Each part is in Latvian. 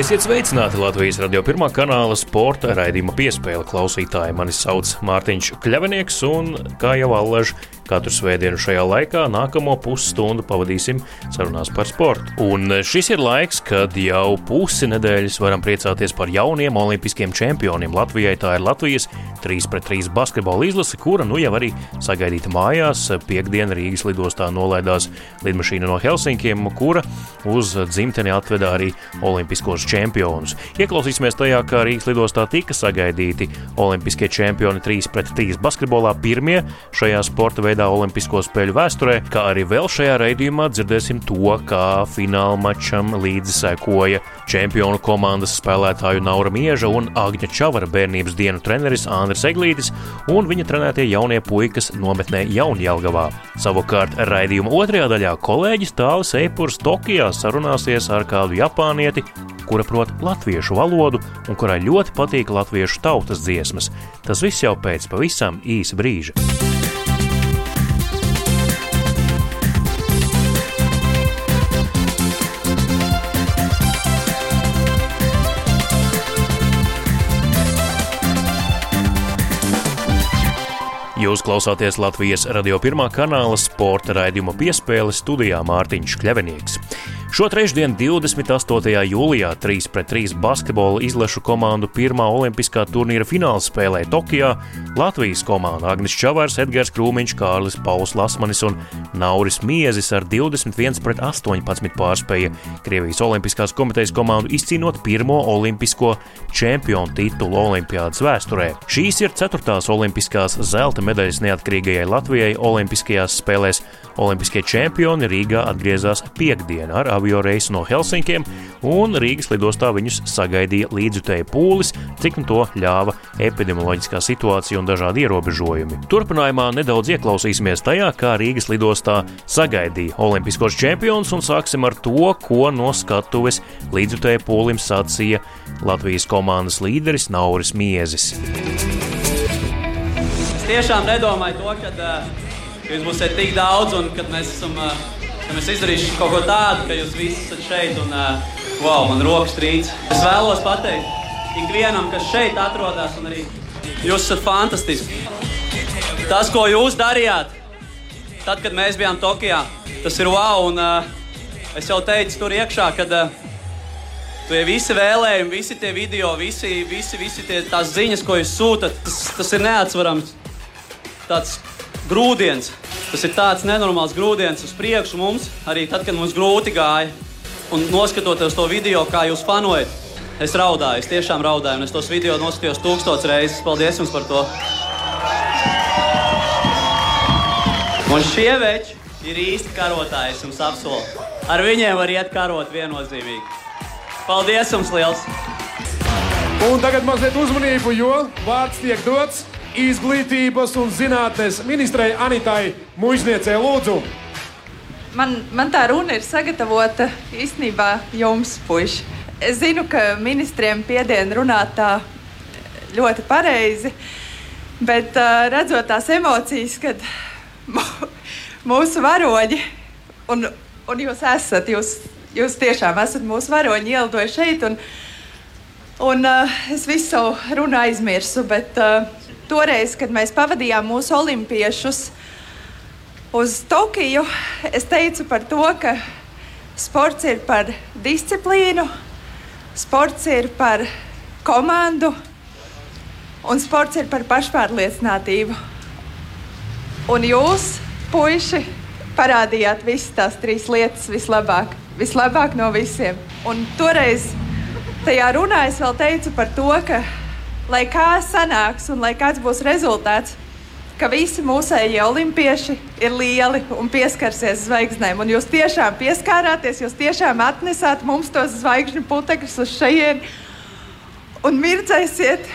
Esiet sveicināti Latvijas radio pirmā kanāla sporta raidījuma piespēle klausītāji. Mani sauc Mārtiņš Kļavinieks, un kā jau allaž, katru svētdienu šajā laikā nākamo pusstundu pavadīsim sarunās par sportu. Un šis ir laiks, kad jau pusi nedēļas varam priecāties par jauniem olimpiskiem čempioniem. Latvijai tā ir Latvijas 3-3 basketbola izlase, kura nu jau arī sagaidīta mājās. Piektdien Rīgas lidostā nolaidās lidmašīna no Helsinkiem, kura uz dzimteni atveda arī olimpiskos čempionus. Ieklausīsimies tajā, kā Rīgas lidostā tika sagaidīti olimpiskie čempioni 3-3 basketbolā pirmie šajā sporta veidā Olimpisko spēļu vēsturē, kā arī vēl šajā raidījumā dzirdēsim to, kā fināla mačam līdzi sekoja čempionu komandas spēlētāju Naura Mieža un Agņa Čavara bērnības dienu treneris Andris Eglītis un viņa trenētie jaunie puikas nometnē Jaunjelgavā. Savukārt raidījuma otrajā daļā kolēģis Tālis Eipurs Tokijā sarunāsies ar kādu japānieti, kura prot latviešu valodu un kurai ļoti patīk latviešu tautas dziesmas. Tas viss jau pēc pavisam īsa brīža. Jūs klausāties Latvijas radio pirmā kanāla sporta raidījuma piespēle studijā Mārtiņš Kļavinieks. Šo trešdienu, 28. jūlijā, 3-3 basketbola izlašu komandu pirmā olimpiskā turnīra fināla spēlē Tokijā Latvijas komanda Agnis Čavārs, Edgars Krūmiņš, Kārlis Pauls Lasmanis un Nauris Miezis ar 21-18 pārspēja Krievijas Olimpiskās komitejas komandu izcīnot pirmo olimpisko čempionu titulu Olimpiādas vēsturē. Šīs ir ceturtās olimpiskās zelta medaļas neatkarīgajai Latvijai Olimpiskajās spēlēs. Olimpiskie čempioni Rīgā atgriezās piekdienā ar avio reisu no Helsinkiem, un Rīgas lidostā viņus sagaidīja līdzjutēja pūlis, cik nu to ļāva epidemioloģiskā situācija un dažādi ierobežojumi. Turpinājumā nedaudz ieklausīsimies tajā, kā Rīgas lidostā sagaidīja olimpiskos čempionus, un sāksim ar to, ko no skatuves līdzjutēja pūlim sacīja Latvijas komandas līderis Nauris Miezis. Es tiešām nedomāju to, ka uh, jūs būsiet tik daudz un kad mēs esam. Uh, ka mēs izdarīsim kaut ko tādu, ka jūs visi esat šeit un uh, wow, man rokas trīc. Es vēlos pateikt ikvienam, kas šeit atrodas, un arī jūs esat fantastiski. Tas, ko jūs darījāt, tad, kad mēs bijām Tokijā, tas ir wow. Un, uh, es jau teicu tur iekšā, kad uh, tie visi vēlējumi, visi tie video, visi, visi, visi tie, tās ziņas, ko jūs sūtat, tas, tas ir neatsverams. Tāds grūdienis. Tas ir tāds nenormāls grūdienis uz priekšu mums, arī tad, kad mums grūti gāja. Un noskatoties to video, kā jūs fanojat, es raudāju, es tiešām raudāju, un es tos video noskatījos tūkstoš reizes. Paldies jums par to! Un šie veči ir īsti karotāji, es jums apsolu. Ar viņiem var iet karot viennozīmīgi. Paldies jums liels! Un tagad mazliet uzmanību, jo vārds tiek dots izglītības un zinātnes ministrei Anitai Mužniecei Lūdzu. Man, man tā runa ir sagatavota īstenībā jums, puiši. Es zinu, ka ministriem piediena runāt tā ļoti pareizi, bet uh, redzot tās emocijas, kad mūsu varoņi, un, un jūs esat, jūs, jūs tiešām esat mūsu varoņi, ielidojuši šeit, un, un uh, es visu savu runu aizmirsu, bet uh, toreiz, kad mēs pavadījām mūsu olimpiešus uz Tokiju, es teicu par to, ka sports ir par disciplīnu, sports ir par komandu un sports ir par pašpārliecinātību. Un jūs, puiši, parādījāt visas tās trīs lietas vislabāk, vislabāk no visiem. Un toreiz tajā runā es vēl teicu par to, ka lai kā sanāks un lai kāds būs rezultāts, ka visi mūsējie olimpieši ir lieli un pieskarsies zvaigznēm. Un jūs tiešām pieskārāties, jūs tiešām atnesāt mums tos zvaigžņu putekļus uz šejienes un mirdzēsiet,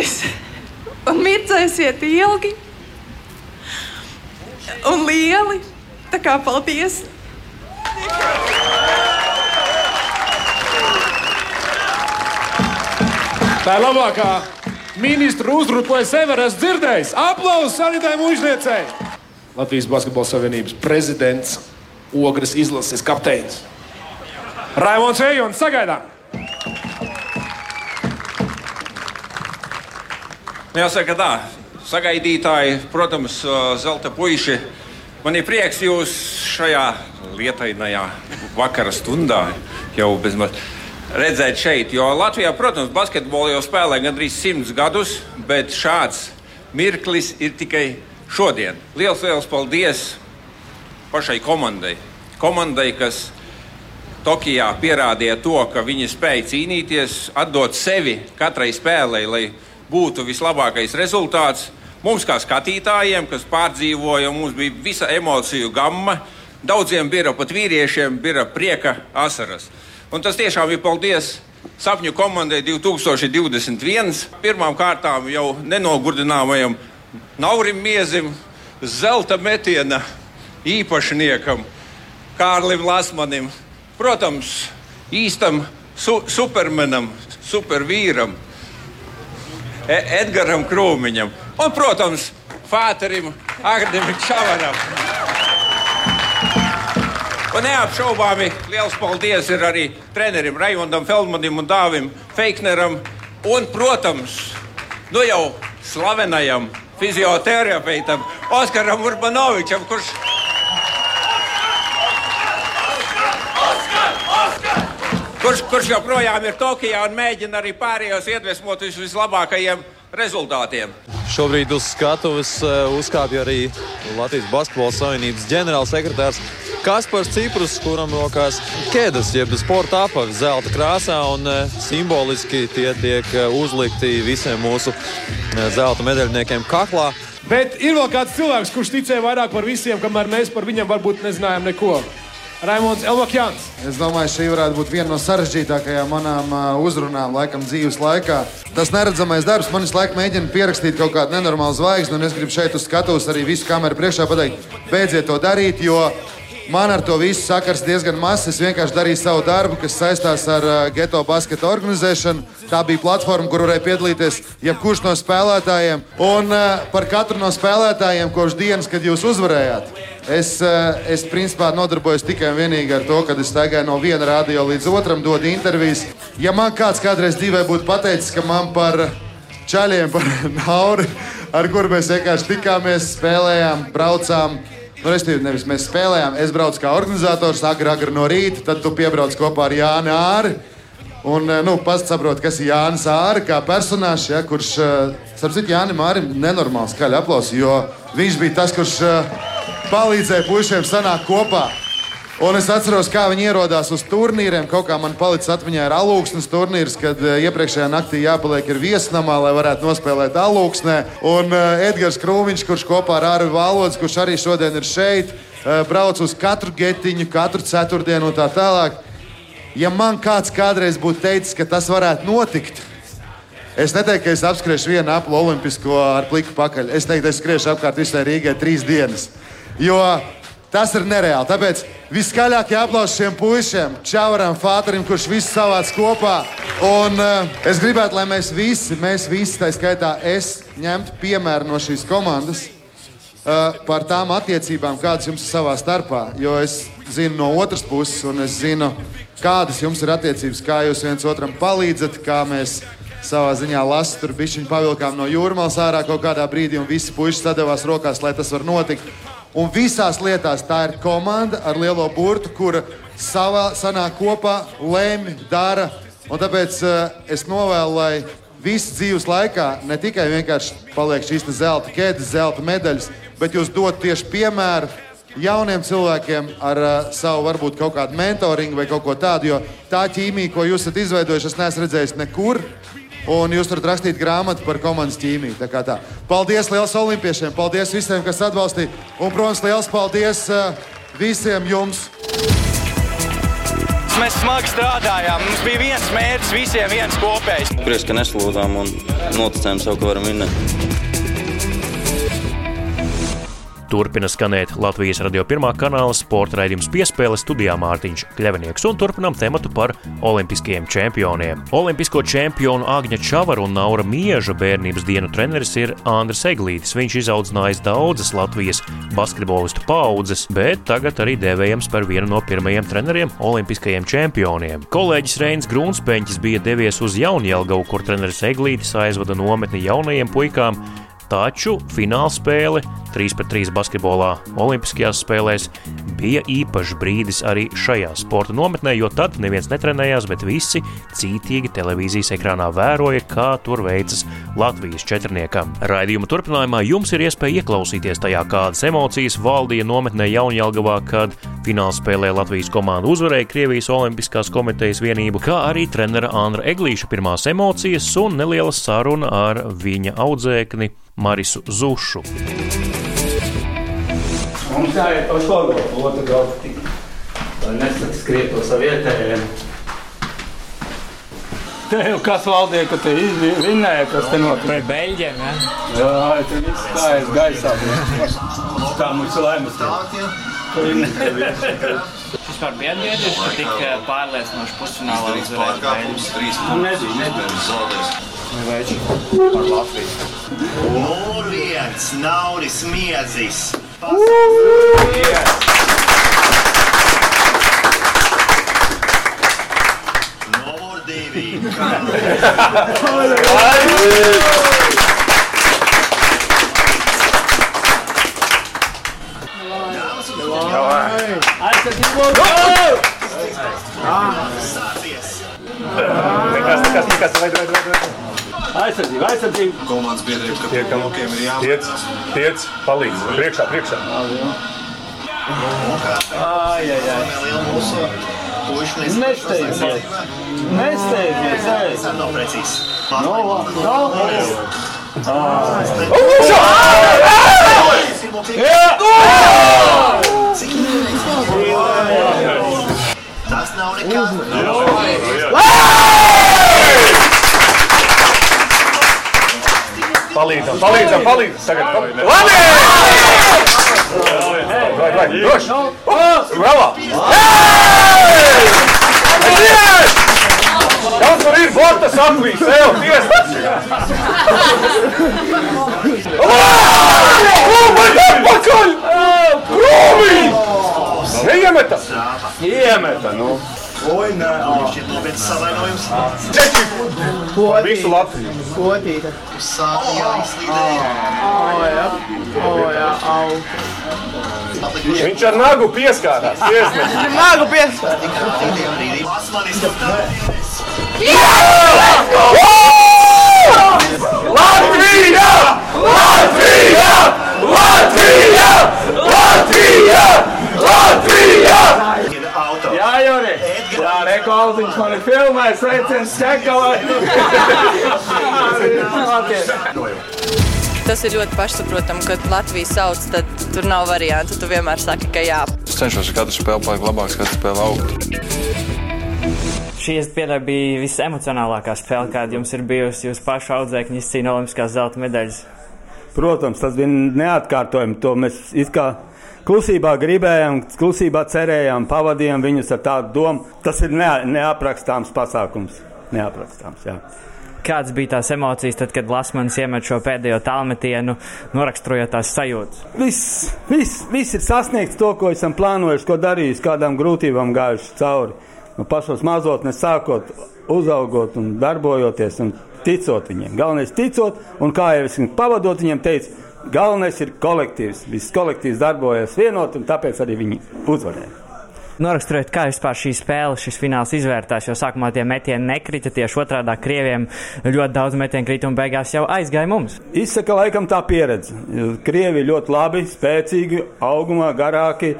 un mirdzēsiet ilgi un lieli. Tā kā paldies! Tā ir labākā ministra uzruna, ko es ever esmu dzirdējis. Aplausus Sanitai Mūžniecei! Latvijas Basketbalu Savienības prezidents, ogres izlases kapteinis. Raimons Ejons, sagaidām! Nu, jāsaka, tā, sagaidītāji, protams, zelta puiši. Man ir prieks jūs šajā lietainajā vakara stundā jau bezmaz redzēt šeit. Jo Latvijā, protams, basketbolu jau spēlē gandrīz simts gadus, bet šāds mirklis ir tikai šodien. Lielas, liels paldies pašai komandai. Komandai, kas Tokijā pierādīja to, ka viņi spēja cīnīties, atdot sevi katrai spēlei, lai būtu vislabākais rezultāts. Mums, kā skatītājiem, kas pārdzīvoja, mums bija visa emociju gamma. Daudziem bija pat vīriešiem, bija prieka asaras. Un tas tiešām ir paldies sapņu komandai 2021. Pirmām kārtām jau nenogurdināmajam Naurim Miezim, zelta metiena īpašniekam, Kārlim Lasmanim, protams, īstam su supermenam, supervīram, e Edgaram Krūmiņam un, protams, Fāterim Agnim Čavaram. Un neapšaubāmi liels paldies ir arī trenerim Raimondam Feldmanim un Dāvim Feikneram un, protams, nu jau slavenajam fizioterapeitam Oskaram Urbanovičam, kurš kurš, kurš joprojām ir Tokijā un mēģina arī pārējos iedvesmot uz vislabākajiem rezultātiem. Šobrīd uz skatuves eh, uzkāpja arī Latvijas Basketbola Savienības ģenerālsekretārs Kaspars Ciprus, kuram rokās ķēdes, jeb sporta apavi zelta krāsā, un eh, simboliski tie tiek eh, uzlikti visiem mūsu zelta medaļniekiem kaklā. Bet ir vēl kāds cilvēks, kurš ticēja vairāk par visiem, kamēr mēs par viņiem varbūt nezinājām neko. Raimons Elvakjans. Es domāju, šī varētu būt viena no sarežģītākajām manām uzrunām, laikam, dzīves laikā. Tas neredzamais darbs man visu laiku mēģina pierakstīt kaut kādu nenormālu zvaigzni, un es gribu šeit uz skatuves arī visu kameru priekšā pateikt, beidziet to darīt, jo Man ar to visu sakars diezgan maz. Es vienkārši darīju savu darbu, kas saistās ar uh, geto basketa organizēšanu. Tā bija platforma, kur varēja piedalīties jebkurš no spēlētājiem. Un uh, par katru no spēlētājiem, kopš dienas, kad jūs uzvarējāt, es, uh, es principā nodarbojos tikai un vienīgi ar to, ka es staigāju no viena radio līdz otram, dodu intervijas. Ja man kāds kādreiz dzīvē būtu pateicis, ka man par čaļiem, par nauri, ar kuriem mēs vienkārši tikāmies, spēlējām, braucām Nu, Restīvi, nevis mēs spēlējām, es braucu kā organizators, agri, agri no rīta, tad tu piebrauc kopā ar Jānu Āri. Un, eh, nu, pats saprot, kas ir Jānis Āri, kā personāžs, ja, kurš, eh, starp citu, Jānim Ārim nenormāli skaļi aplausi, jo viņš bija tas, kurš eh, palīdzēja puišiem sanākt kopā. Un es atceros, kā viņi ierodās uz turnīriem. Kaut kā man palicis atmiņā ir alūksnes turnīrs, kad uh, iepriekšējā naktī jāpaliek viesnamā, lai varētu nospēlēt alūksnē. Un uh, Edgars Krūmiņš, kurš kopā ar Arvi Valods, kurš arī šodien ir šeit, uh, brauc uz katru getiņu, katru ceturtdienu un tā tālāk. Ja man kāds kādreiz būtu teicis, ka tas varētu notikt, Es neteiktu, ka es apskriešu vienu aplu olimpisko ar pliku pakaļ. Es teiktu, es skriešu apkārt visai Rīgai trīs dienas. Jo Tas ir nereāli. Tāpēc viskaļākie aplausi šiem puišiem, Čavaram, Fāterim, kurš visu savāc kopā. Un uh, es gribētu, lai mēs visi, mēs visi, tā skaitā es, ņemtu piemēru no šīs komandas uh, par tām attiecībām, kādas jums ir savā starpā. Jo es zinu no otras puses, un es zinu, kādas jums ir attiecības, kā jūs viens otram palīdzat, kā mēs savā ziņā lasām, tur bija viņa pavilkām no jūrmālas ārā kaut kādā brīdī, un visi puiši sadavās rokās, lai tas var notikt. Un visās lietās tā ir komanda ar lielo burtu, kura savā sanāk kopā, lemj, dara. Un tāpēc uh, es novēlu, lai visu dzīves laikā ne tikai vienkārši paliek šīs zelta ķēdes, zelta medaļas, bet jūs dodat tieši piemēru jauniem cilvēkiem ar uh, savu varbūt kaut kādu mentoringu vai kaut ko tādu. Jo tā ķīmija, ko jūs esat izveidojuši, es neesmu redzējis nekur. Un jūs varat rakstīt grāmatu par komandas ķīmiju. Tā tā. Paldies liels olimpiešiem, paldies visiem, kas atbalstīja. Un, protams, liels paldies uh, visiem jums! Mēs smagi strādājām. Mums bija viens mērķis, visiem viens kopējs. Prieks, ka neslūdzām un noticējām sev, ka varam vinnēt. Turpina skanēt Latvijas radio pirmā kanāla sporta raidījums piespēle studijā Mārtiņš Kļavinieks un turpinām tematu par olimpiskajiem čempioniem. Olimpisko čempionu Agņa Čavara un Naura Mieža bērnības dienu treneris ir Andris Eglītis. Viņš izaudzinājis daudzas Latvijas basketbolistu paudzes, bet tagad arī dēvējams par vienu no pirmajiem treneriem olimpiskajiem čempioniem. Kolēģis Reins Grūnspeņķis bija devies uz Jaunjelgavu, kur treneris Eglītis aizvada nometni jaunajiem puikām Taču finālspēle 3 pret 3 basketbolā Olimpiskajās spēlēs bija īpašs brīdis arī šajā sporta nometnē, jo tad neviens netrenējās, bet visi cītīgi televīzijas ekrānā vēroja, kā tur veicas Latvijas četrniekam. Raidījuma turpinājumā jums ir iespēja ieklausīties tajā, kādas emocijas valdīja nometnē Jaunjēlgavā, kad finālspēlē Latvijas komanda uzvarēja Krievijas Olimpiskās komitejas vienību, kā arī trenera Andra Eglīša pirmās emocijas un neliela saruna ar viņa audzēkni Marisu Zušu. Mums jāiet uz Horvātu, otru galvu tik. Lai nesaka skriet to savietējiem. Te jau kas valdīja, ka te izvinnēja, kas te notika. Pret Beļģiem, ja? Jā, te viss stājas gaisā. Tā mums ir laimes. Vispār bija atgriezies, ka tik eh, pārliecinoši pusfinālā uzvarēja Beļģus. Nu, nezinu, nezinu. Veči par Latviju. Numur viens, Nauris Miezis. Numur divi. Nekas, nekas, nekas, vai, vai, vai, vai. Aizsardzība, aizsardzība. Komandas biedrība, ka Tiekam, blokiem ir jābūt. tiec, tiec, palīdz, priekšā, priekšā. Ai, ai, ai. Nesteidzies. Nesteidzies. Tas nav precīzs. No, no. Tas nav nekas. Palīdzam, palīdzam, palīdzam. Tagad, palīdzam. Vai, vai, droši. Vēlā. Aiziet! Kas tur ir? Bortas apvīs, ev, tiesas. Lūdzu, atpakaļ! Krūmī! Neiemeta! Iemeta, nu. Oi, nē, šķiet nopietns savainojums. Čeči! Visu Latviju. Godīga. Sāka jau izslīdēja. O, jā. O, jā, au. Viņš ar nagu pieskārās. Tiesnesis. Viņš nagu pieskārās. Tāpēc. Latvija! Latvija! Latvija! Latvija! Latvija! Jā, Jori. Jā, reko autiņš man ir filmējis, sveiciens Čekalai. Tas ir ļoti pašsaprotami, kad Latvija sauc, tad tur nav variantu. Tu vienmēr saki, ka jā. Es cenšos katru spēli palikt labāks, katru spēli augt. Šī iespēja bija visemocionālākā spēle, kāda jums ir bijusi. Jūs paši audzēkņi izcīnījāt Olimpiskās zelta medaļas. Protams, tas bija neatkārtojami. To mēs kā klusībā gribējām, klusībā cerējām, pavadījām viņus ar tādu domu. Tas ir ne, neaprakstāms pasākums. Neaprakstāms, jā. Kādas bija tās emocijas, tad, kad Lasmans iemet šo pēdējo tālmetienu, noraksturojot tās sajūtas? Viss, viss, viss ir sasniegts to, ko esam plānojuši, ko darījuši, kādām grūtībām gājuši cauri. No pašos mazotnes sākot, uzaugot un darbojoties un ticot viņiem. Galvenais ir ticot, un kā jau es pavadot, viņiem teicu, galvenais ir kolektīvs. Viss kolektīvs darbojas vienot, un tāpēc arī viņi uzvarēja. Noraksturot, kā vispār šī spēle, šis fināls izvērtās, jo sākumā tie metieni nekrita, tieši otrādi krieviem ļoti daudz metienu krita un beigās jau aizgāja mums. Izsaka laikam tā pieredze. Krievi ļoti labi, spēcīgi, augumā, garāki.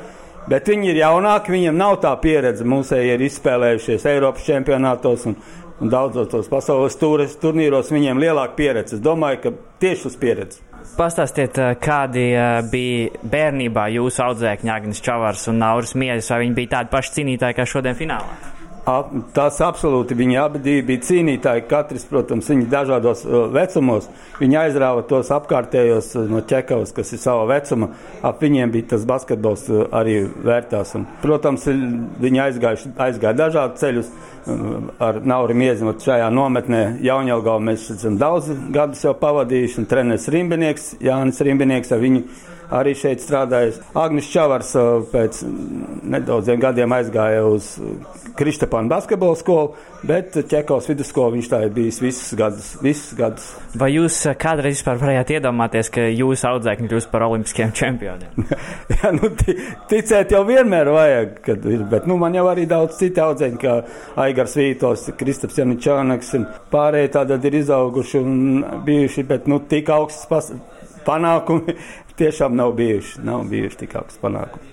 Bet viņi ir jaunāki, viņiem nav tā pieredze. Mūsēji ir izspēlējušies Eiropas čempionātos un, un daudzos pasaules tūres, turnīros. Viņiem ir lielāka pieredze. Es domāju, ka tieši uz pieredzi. Pastāstiet, kādi bija bērnībā jūsu audzēkņi Agnēs Čavars un Nauris Miesis, vai viņi bija tādi paši cīnītāji kā šodien finālā? Ap, tas absolūti viņi abi bija cīnītāji. Katrs, protams, viņi dažādos uh, vecumos. Viņi aizrāva tos apkārtējos uh, no ķekavas, kas ir sava vecuma. Ap viņiem bija tas basketbols uh, arī vērtās. Un, protams, viņi aizgājuši, aizgāja dažādus ceļus. uh, Ar Nauru Miezimu šajā nometnē Jaunjelgā mēs esam daudz gadus jau pavadījuši. Un treneris Rimbinieks, Jānis Rimbinieks ar viņu arī šeit strādājis. Agnis Čavars pēc nedaudziem gadiem aizgāja uz Kristapānu basketbola skolu, bet Čekovs vidusskolu viņš tā ir bijis visus gadus. Visus gadus. Vai jūs kādreiz varējāt iedomāties, ka jūsu audzēkņi kļūs par olimpiskiem čempioniem? Jā, nu, ti- ticēt jau vienmēr vajag, kad ir, bet nu, man jau arī daudz citu audzēņu, kā Aigars Vītos, Kristaps Janičānaks un pārējie tātad ir izauguši un bijuši, bet nu, tik augsts pas, panākumi tiešām nav bijuši, nav bijuši tik augsts panākumi.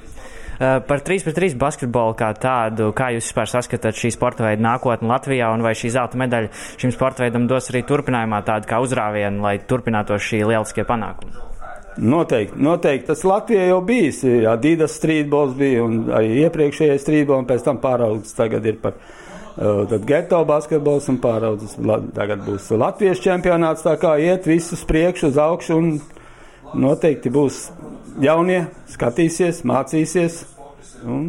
Eh, Par 3 pret 3 basketbolu kā tādu, kā jūs vispār saskatāt šī sporta veida nākotni Latvijā, un vai šī zelta medaļa šim sporta veidam dos arī turpinājumā tādu kā uzrāvienu, lai turpinātos šī lieliskie panākumi? Noteikti, noteikti. Tas Latvijā jau bijis. Adidas streetbols bija un arī iepriekšējais streetbols, un pēc tam pāraudzis tagad ir par tad geto basketbols un pāraudzis. Tagad būs Latvijas čempionāts, tā kā iet visus priekšu uz augšu un noteikti būs jaunie, skatīsies, mācīsies. Un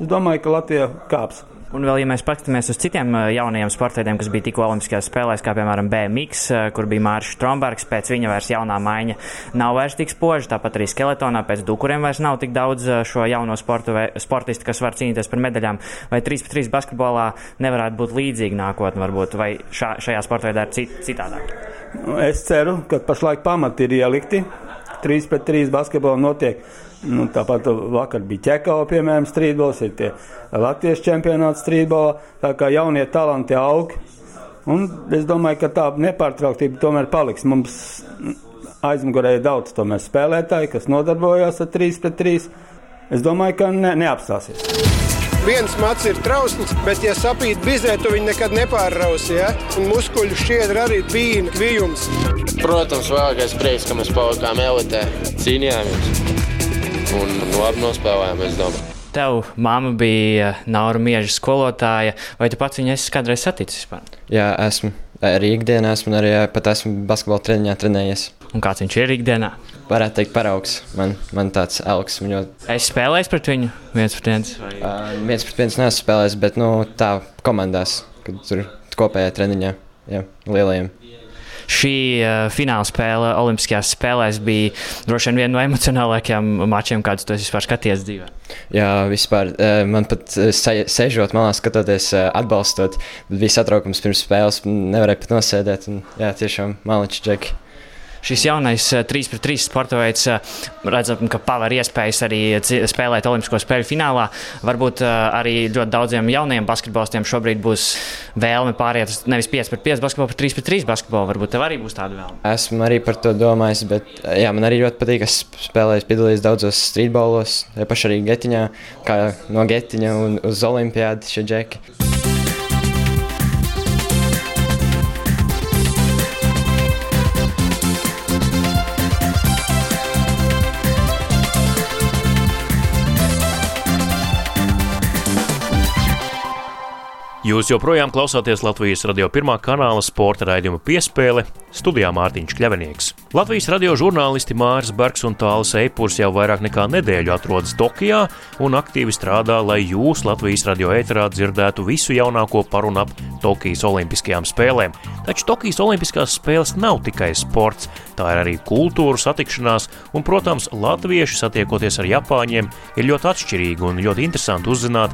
es domāju, ka Latvija kāps. Un vēl, ja mēs paskatāmies uz citiem eh, jaunajiem sportveidiem, kas bija tikko Olimpiskajās spēlēs, kā piemēram BMX, eh, kur bija Mārcis Strombergs, pēc viņa vairs jaunā maiņa nav vairs tik spoža, tāpat arī skeletonā pēc dukuriem vairs nav tik daudz eh, šo jauno sportu, sportistu, kas var cīnīties par medaļām. Vai 3 pret 3 basketbolā nevarētu būt līdzīga nākotne, varbūt, vai šā, šajā sportveidā ir cit, citādāk? Es ceru, ka pašlaik pamati ir ielikti. 3 pret 3 basketbolā notiek. Nu, tāpat vakar bija ķekava, piemēram, strīdbols, ir tie Latvijas čempionāts strīdbolā. Tā kā jaunie talanti aug. Un es domāju, ka tā nepārtrauktība tomēr paliks. Mums aizmugurē ir daudz tomēr spēlētāji, kas nodarbojās ar 3 pret 3. Es domāju, ka ne, neapstāsies. Viens mats ir trausls, bet, ja sapīt bizē, tu viņu nekad nepārrausi. Ja? Un muskuļu šķiedra arī bija kvijums. Protams, vēlākais prieks, ka mēs palikām elitē, cīnījāmies un labi nospēlējām, es domāju. Tev māma bija Naura Mieža skolotāja, vai tu pats viņu esi kādreiz saticis vispār? Jā, esmu. Arī ikdienā esmu, arī pat esmu basketbola treniņā trenējies. Un kāds viņš ir ikdienā? Varētu teikt, paraugs. Man, man tāds elks. Viņu... Es spēlēju pret viņu viens pret viens. Vai... Uh, viens pret viens neesmu spēlējis, bet nu, tā komandās, kad tur kopējā treniņā, jā, lielajiem. Šī uh, fināla spēle Olimpiskajās spēlēs bija droši vien viena no emocionālākajām mačiem, kādus tu esi vispār skaties dzīvē. Jā, vispār uh, man pat se- sēžot malā, skatoties, atbalstot, bija satraukums pirms spēles, nevarēja pat nosēdēt. Un, jā, tiešām maličs džeki. Šis jaunais uh, 3 pret 3 sporta veids, uh, redzam, ka paver iespējas arī spēlēt Olimpisko spēļu finālā. Varbūt uh, arī ļoti daudziem jauniem basketbolistiem šobrīd būs vēlme pāriet uz nevis 5 pret 5 basketbolu, bet 3 pret 3 basketbolu. Varbūt tev arī būs tāda vēlme. Esmu arī par to domājis, bet jā, man arī ļoti patīk. Es spēlēju, piedalījos daudzos streetbolos, ja pašā arī getiņā, kā no getiņa un uz olimpiādu šie džeki. Jūs joprojām klausāties Latvijas radio pirmā kanāla sporta raidījuma piespēle studijā Mārtiņš Kļavinieks. Latvijas radio žurnālisti Māris Bergs un Tāls Eipurs jau vairāk nekā nedēļu atrodas Tokijā un aktīvi strādā, lai jūs Latvijas radio ēterā dzirdētu visu jaunāko par un ap Tokijas Olimpiskajām spēlēm. Taču Tokijas Olimpiskās spēles nav tikai sports, tā ir arī kultūra, satikšanās, un, protams, latvieši satiekoties ar Japāņiem ir ļoti atšķirīgi un ļoti interesanti uzzināt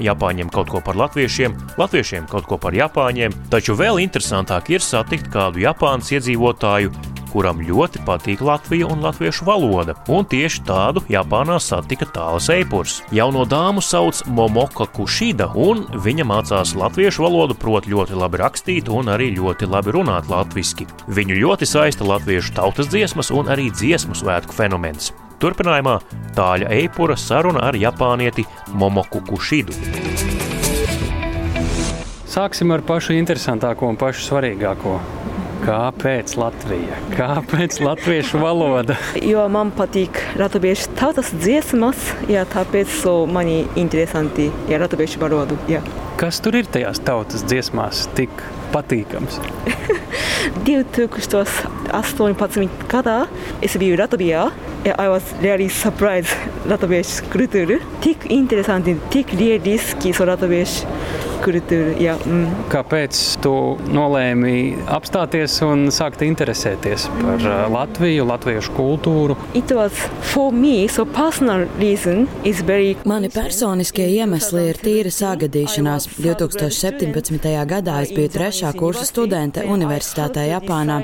Japāņiem kaut ko par latviešiem, latviešiem kaut ko par Japāņiem, taču vēl interesantāk ir satikt kādu Japānas iedzīvotāju, kuram ļoti patīk Latvija un latviešu valoda, un tieši tādu Japānā satika tāls eipurs. Jauno dāmu sauc Momoka Kušida, un viņa mācās latviešu valodu, prot ļoti labi rakstīt un arī ļoti labi runāt latviski. Viņu ļoti saista latviešu tautas dziesmas un arī dziesmu svētku fenomens. Turpinājumā tāļa eipura saruna ar japānieti Momoku Kušidu. Sāksim ar pašu interesantāko un pašu svarīgāko. Kāpēc Latvija? Kāpēc latviešu valoda? Jo man patīk latviešu tautas dziesmas, jā, tāpēc so mani interesanti ir latviešu valodu. Jā. Kas tur ir tajās tautas dziesmās tik patīkams? 2018. gadā es biju Latvijā. I was really surprised latviešu kultūru. Tik interesanti, tik lieliski so latviešu kultūru. Jā, mm. Kāpēc tu nolēmi apstāties un sākt interesēties par uh, Latviju, latviešu kultūru? It was for me, so personal reason is very. Mani personiskie iemesli ir tīra sagadīšanās. 2017. gadā es biju trešā kursa studente Universitātē Japānā.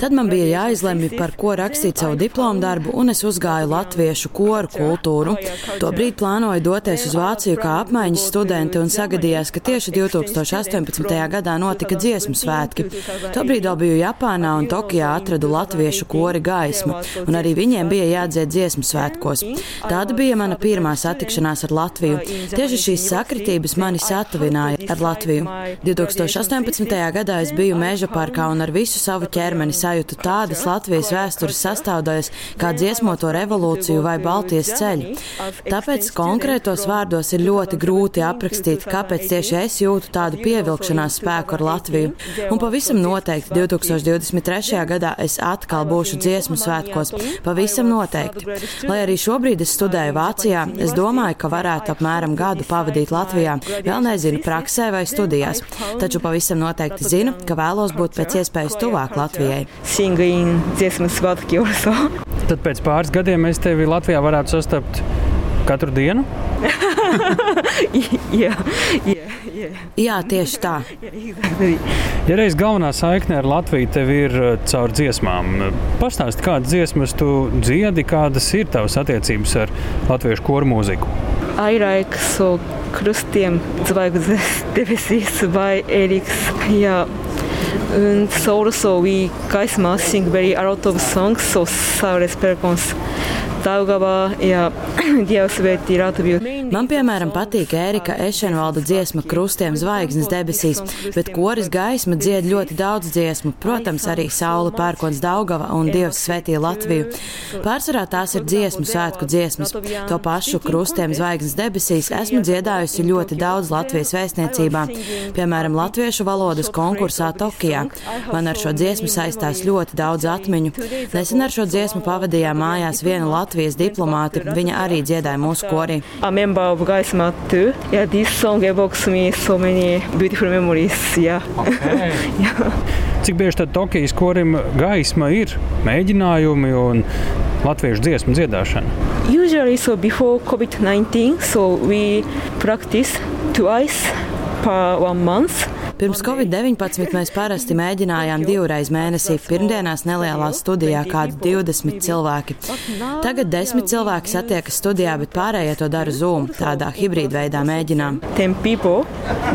Tad man bija jāizlemj, par ko rakstīt savu diplomu darbu, un es uzgāju latviešu koru kultūru. Tobrīd plānoju doties uz Vāciju kā apmaiņas studente un sagadījās, ka tieši 2018. gadā notika dziesmu svētki. Tobrīd vēl biju Japānā un Tokijā atradu latviešu kori gaismu, un arī viņiem bija jādzied dziesmu svētkos. Tāda bija mana pirmā satikšanās ar Latviju. Tieši šīs sakritības mani satuvināja ar Latviju. 2018. gadā es biju Meža parkā un ar visu savu ķermeni sajūtu tādas Latvijas vēstures sastāvdaļas kā dziesmoto revolūciju vai Baltijas ceļu. Tāpēc konkrētos vārdos ir ļoti grūti aprakstīt, kāpēc tieši es jūtu tādu pievilkšanās spēku ar Latviju. Un pavisam noteikti 2023. gadā es atkal būšu dziesmu svētkos. Pavisam noteikti. Lai arī šobrīd es studēju Vācijā, es domāju, ka varētu apmēram gadu pavadīt Latvijā. Vēl nezinu, praksē vai studijās. Taču pavisam noteikti zinu, ka vēlos būt pēc iespējas tuvāk Latvijai. Tad pēc pāris gadiem mēs tevi Latvijā varētu sastapt katru dienu. jā, jā, jā. Jā, tieši tā. Ja reiz galvenā saikne ar Latviju tev ir uh, caur dziesmām, pastāsti, kādas dziesmas tu dziedi, kādas ir tavas attiecības ar latviešu koru mūziku. Airaiks, so krustiem zvaigznes debesīs vai Eriks. Jā. And so also we gaismā sing very a lot of songs, so Saures Perkons. Daugavā, jā, Dievs svētī Latviju. Man, piemēram, patīk Ērika Ešenvalda dziesma Krustiem zvaigznes debesīs, bet koris gaisma dzied ļoti daudz dziesmu, protams, arī Saula pērkons Daugava un Dievs svētī Latviju. Pārsvarā tās ir dziesmu svētku dziesmas. To pašu Krustiem zvaigznes debesīs esmu dziedājusi ļoti daudz Latvijas vēstniecībā, piemēram, latviešu valodas konkursā Tokijā. Man ar šo dziesmu saistās ļoti daudz atmiņu. Nesen ar šo dziesmu pavadījām mājās vienu Latvijas diplomāti, viņa arī dziedāja mūsu korī. A member of Gaisma too. Yeah, this song evokes me so many beautiful memories. Yeah. Okay. Cik bieži tad Tokijas korim gaisma ir mēģinājumi un latviešu dziesmu dziedāšana? Usually, so before COVID-19, so we practice twice per one month. Pirms Covid-19 mēs parasti mēģinājām divreiz mēnesī, pirmdienās nelielā studijā, kādi 20 cilvēki. Tagad 10 cilvēki satiekas studijā, bet pārējie to dara Zoom, tādā hibrīda veidā mēģinām. Ten people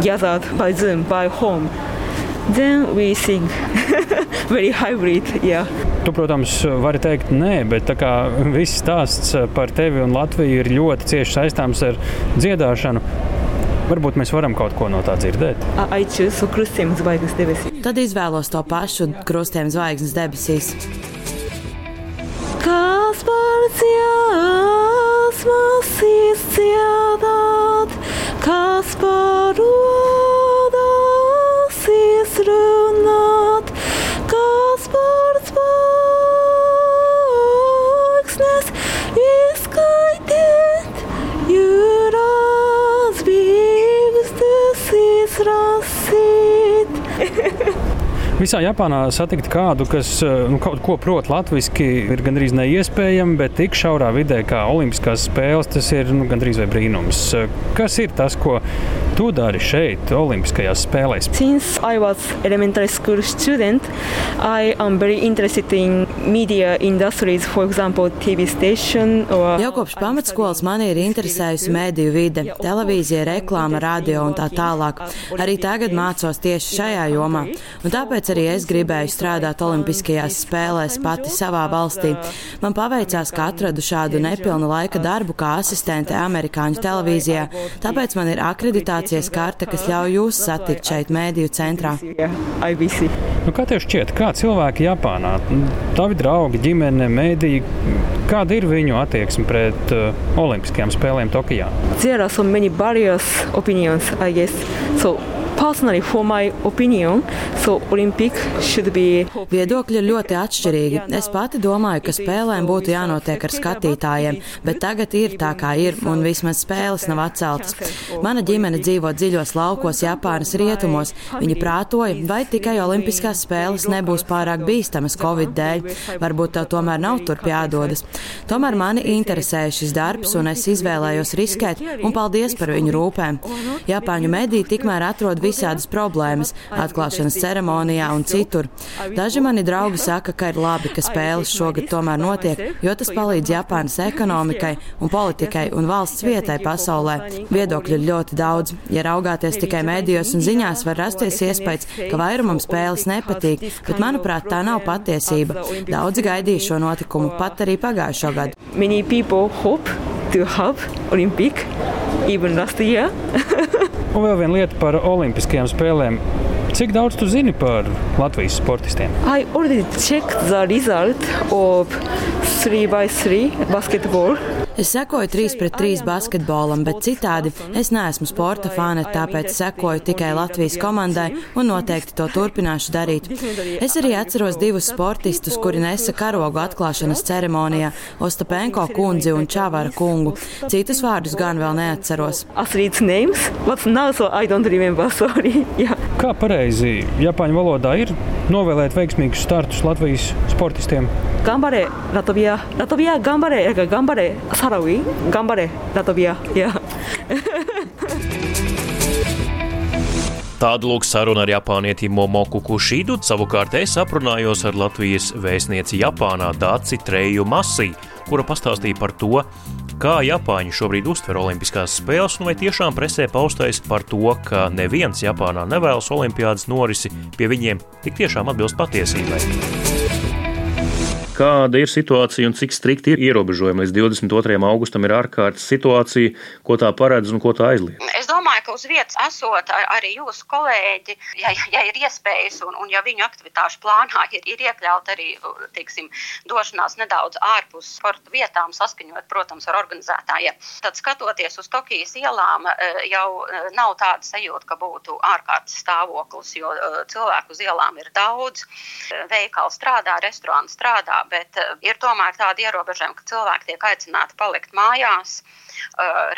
gathered by Zoom, by home. Then we sing very hybrid, yeah. Tu, protams, vari teikt, nē, bet tā kā viss stāsts par tevi un Latviju ir ļoti cieši saistāms ar dziedāšanu, varbūt mēs varam kaut ko no tā dzirdēt. So krustiem zvaigznes debesīs. Tad izvēlos to pašu krustiem zvaigznes debesīs. Kas par dziesmas izdziedāt, kas par rodas izrunāt, Visā Japānā satikt kādu, kas nu, kaut ko prot latviešu, ir gandrīz neiespējami, bet tik šaurā vidē kā Olimpiskās spēles, tas ir nu, gandrīz vai brīnums. Kas ir tas, ko tu dari šeit, Olimpiskajās spēlēs? Since I was elementary school student, I am very interested in media industries, for example, TV station or Jau kopš pamatskolas mani ir interesējusi mediju vide, televīzija, reklāma, radio un tā tālāk. Arī tagad mācos tieši šajā jomā. Un tāpēc arī es gribēju strādāt Olimpiskajās spēlēs pati savā valstī. Man paveicās, ka atradu šādu nepilnu laika darbu kā asistente amerikāņu televīzijā, tāpēc man ir akreditācijas karte, kas ļauj jūs satikt šeit mēdīju centrā. IBC. Nu, kā tev šķiet, kā cilvēki Japānā, tavi draugi, ģimene, mēdīji, kāda ir viņu attieksme pret uh, Olimpiskajām spēlēm Tokijā? There are so many various opinions, I guess. So personally, for my opinion, so Olympic should be. Viedokļi ir ļoti atšķirīgi. Es pati domāju, ka spēlēm būtu jānotiek ar skatītājiem, bet tagad ir tā, kā ir, un vismaz spēles nav atceltas. Mana ģimene dzīvo dziļos laukos Japānas rietumos. Viņi prātoja, vai tikai Olimpiskās spēles nebūs pārāk bīstamas Covid dēļ. Varbūt tev tomēr nav turp jādodas. Tomēr mani interesēja šis darbs, un es izvēlējos riskēt, un paldies par viņu rūpēm. Japāņu mediji tikmēr atrod visādas problēmas atklāšanas ceremonijā un citur. Daži mani draugi saka, ka ir labi, ka spēles šogad tomēr notiek, jo tas palīdz Japānas ekonomikai un politikai un valsts vietai pasaulē. Viedokļu ir ļoti daudz. Ja raugāties tikai mēdījos un ziņās, var rasties iespējas, ka vairumam spēles nepatīk, bet manuprāt, tā nav patiesība. Daudzi gaidīja šo notikumu pat arī pagājušo gadu. Many people hope to have Olympic even last year. Un vēl viena lieta par Olimpiskajām spēlēm. Cik daudz tu zini par Latvijas sportistiem? I already checked the result of 3x3 basketball. Es sekoju 3 pret 3 basketbolam, bet citādi es neesmu sporta fane, tāpēc sekoju tikai Latvijas komandai un noteikti to turpināšu darīt. Es arī atceros divus sportistus, kuri nesa karogu atklāšanas ceremonijā - Ostapenko kundzi un Čavara kungu. Citus vārdus gan vēl neatceros. Athletes names, now so I don't remember, sorry. Yeah. Kā pareizi Japāņu valodā ir novēlēt veiksmīgus startus Latvijas sportistiem? Gambare, Latvijā, Latvijā, Gambare, eh, Gambare, Saravī, Gambare, Latvijā. Yeah. Tāda lūk saruna ar japānieti Momoku Kushidu, savukārt es aprunājos ar Latvijas vēstnieci Japānā Dāci Treju Masī, kura pastāstīja par to, kā Japāņi šobrīd uztver Olimpiskās spēles, un vai tiešām presē paustais par to, ka neviens Japānā nevēlas Olimpiādas norisi, pie viņiem tik tiešām atbilst patiesībai. Kāda ir situācija un cik strikti ir ierobežojumi? Līdz 22. augustam ir ārkārtas situācija, ko tā paredz un ko tā aizliedz. Es domāju, ka uz vietas esot ar, arī jūsu kolēģi, ja, ja ir iespējas un, un ja viņu aktivitāšu plānā ir, ir iekļaut arī teiksim, došanās nedaudz ārpus sporta vietām, saskaņot, protams, ar organizētājiem, tad skatoties uz Tokijas ielām, jau nav tāda sajūta, ka būtu ārkārtas stāvoklis, jo cilvēku uz ielām ir daudz, veikali strādā, restorāni strādā bet ir tomēr tādi ierobežojumi, ka cilvēki tiek aicināti palikt mājās.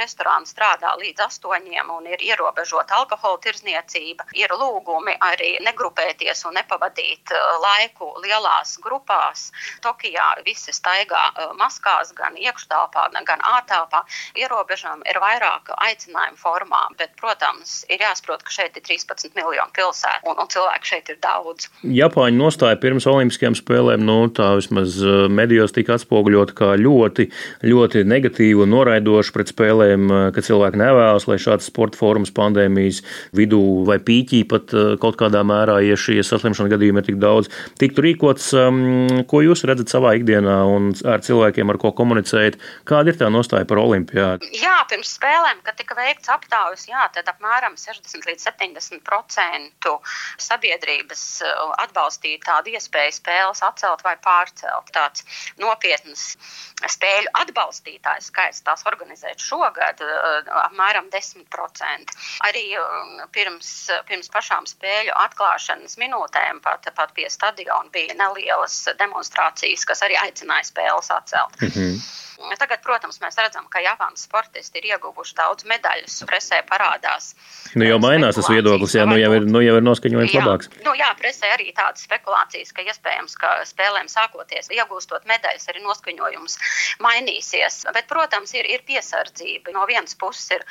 Restorāns strādā līdz astoņiem un ir ierobežota alkohola tirzniecība. Ir lūgumi arī negrupēties un nepavadīt laiku lielās grupās. Tokijā visi staigā maskās gan iekštelpā, gan ārtelpā. Ierobežojumi ir vairāk aicinājumu formā, bet, protams, ir jāsaprot, ka šeit ir 13 miljonu pilsētu un, un cilvēku šeit ir daudz. Japāņu nostāja pirms Olimpiskajām spēlēm, nu, tā vismaz medijos tika atspoguļota kā ļoti, ļoti negatīva un noraidoša pret spēlēm, ka cilvēki nevēlas, lai šāds sporta fórums pandēmijas vidū vai pīķī pat kaut kādā mērā, ja šie saslimšanas gadījumi ir tik daudz, tiktu rīkots. Ko jūs redzat savā ikdienā un ar cilvēkiem, ar ko komunicējat? Kāda ir tā nostāja par olimpiādu? Jā, pirms spēlēm, kad tika veikts aptaujas, jā, tad apmēram 60 līdz 70 procentu sabiedrības atbalstīja tādu iespēju spēles atcelt vai pārcelt. Tāds nopietns spēļu atbalstītāju skaits tās organizēt šogad apmēram 10%. Arī pirms, pirms pašām spēļu atklāšanas minūtēm pat, pat pie stadiona bija nelielas demonstrācijas, kas arī aicināja spēles atcelt. Mm -hmm. Tagad, protams, mēs redzam, ka Japānas sportisti ir ieguvuši daudz medaļas, presē parādās. Nu, jau mainās tas viedoklis, jā, nu jau ir, nu jau ir noskaņojums jā, labāks. Nu, jā, presē arī tādas spekulācijas, ka iespējams, ka spēlēm sākoties, iegūstot medaļas, arī noskaņojums mainīsies. Bet, protams, ir, ir piesardzība. No vienas puses ir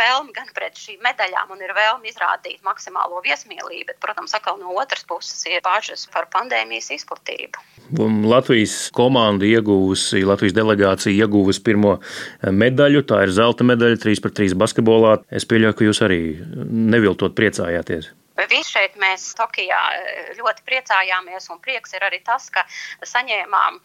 vēlme gan pret šīm medaļām un ir vēlme izrādīt maksimālo viesmīlību, bet, protams, atkal no otras puses ir bažas par pandēmijas izplatību. Latvijas komanda ieguvusi, Latvijas delegācija ieguvusi pirmo medaļu. Tā ir zelta medaļa 3 pret 3 basketbolā. Es pieļauju, ka jūs arī neviltot priecājāties. Visi šeit mēs Tokijā ļoti priecājāmies, un prieks ir arī tas, ka saņēmām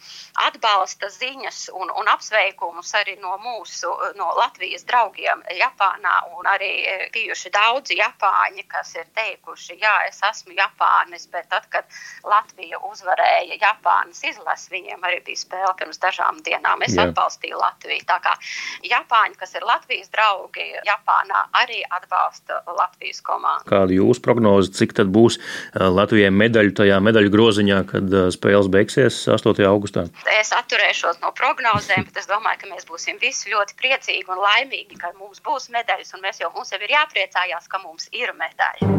atbalsta ziņas un, un apsveikumus arī no mūsu, no Latvijas draugiem Japānā, un arī bijuši daudzi Japāņi, kas ir teikuši, jā, es esmu Japānis, bet tad, kad Latvija uzvarēja Japānas izlasi, viņiem arī bija spēle pirms dažām dienām. Es Jā. atbalstīju Latviju. Tā kā Japāņi, kas ir Latvijas draugi, Japānā arī atbalsta Latvijas komandu. Kāda jūsu prognoze, cik tad būs uh, Latvijai medaļu tajā medaļu groziņā, kad uh, spēles beigsies 8. augustā? Es atturēšos no prognozēm, bet es domāju, ka mēs būsim visi ļoti priecīgi un laimīgi, ka mums būs medaļas. un Mēs jau mums jau ir jāpriecājās, ka mums ir medaļa.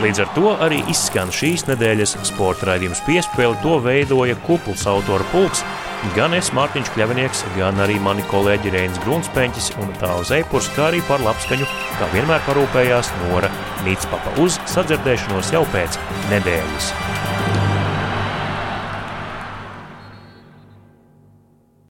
Līdz ar to arī izskan šīs nedēļas sporta raidījums piespēle. To veidoja kupls autora pulks. Gan es, Mārtiņš Kļavinieks, gan arī mani kolēģi Reinis Grunsteņķis un Tāls Eipurs, kā arī par labskaņu, kā vienmēr parūpējās Nora Nīcpapa uz sadzirdēšanos jau pēc nedēļas.